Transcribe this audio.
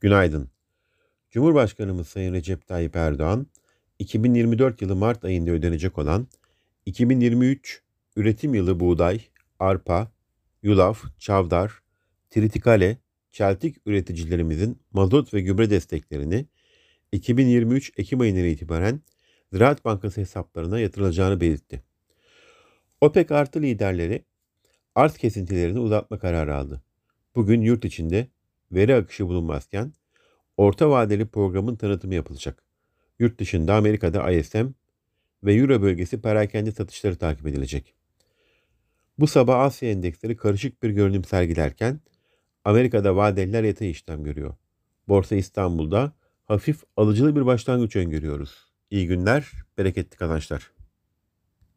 Günaydın. Cumhurbaşkanımız Sayın Recep Tayyip Erdoğan, 2024 yılı Mart ayında ödenecek olan 2023 üretim yılı buğday, arpa, yulaf, çavdar, tritikale, çeltik üreticilerimizin mazot ve gübre desteklerini 2023 Ekim ayından itibaren Ziraat Bankası hesaplarına yatırılacağını belirtti. OPEC artı liderleri arz kesintilerini uzatma kararı aldı. Bugün yurt içinde veri akışı bulunmazken orta vadeli programın tanıtımı yapılacak. Yurt dışında Amerika'da ISM ve Euro bölgesi perakende satışları takip edilecek. Bu sabah Asya endeksleri karışık bir görünüm sergilerken Amerika'da vadeliler yatay işlem görüyor. Borsa İstanbul'da hafif alıcılı bir başlangıç öngörüyoruz. İyi günler, bereketli kazançlar.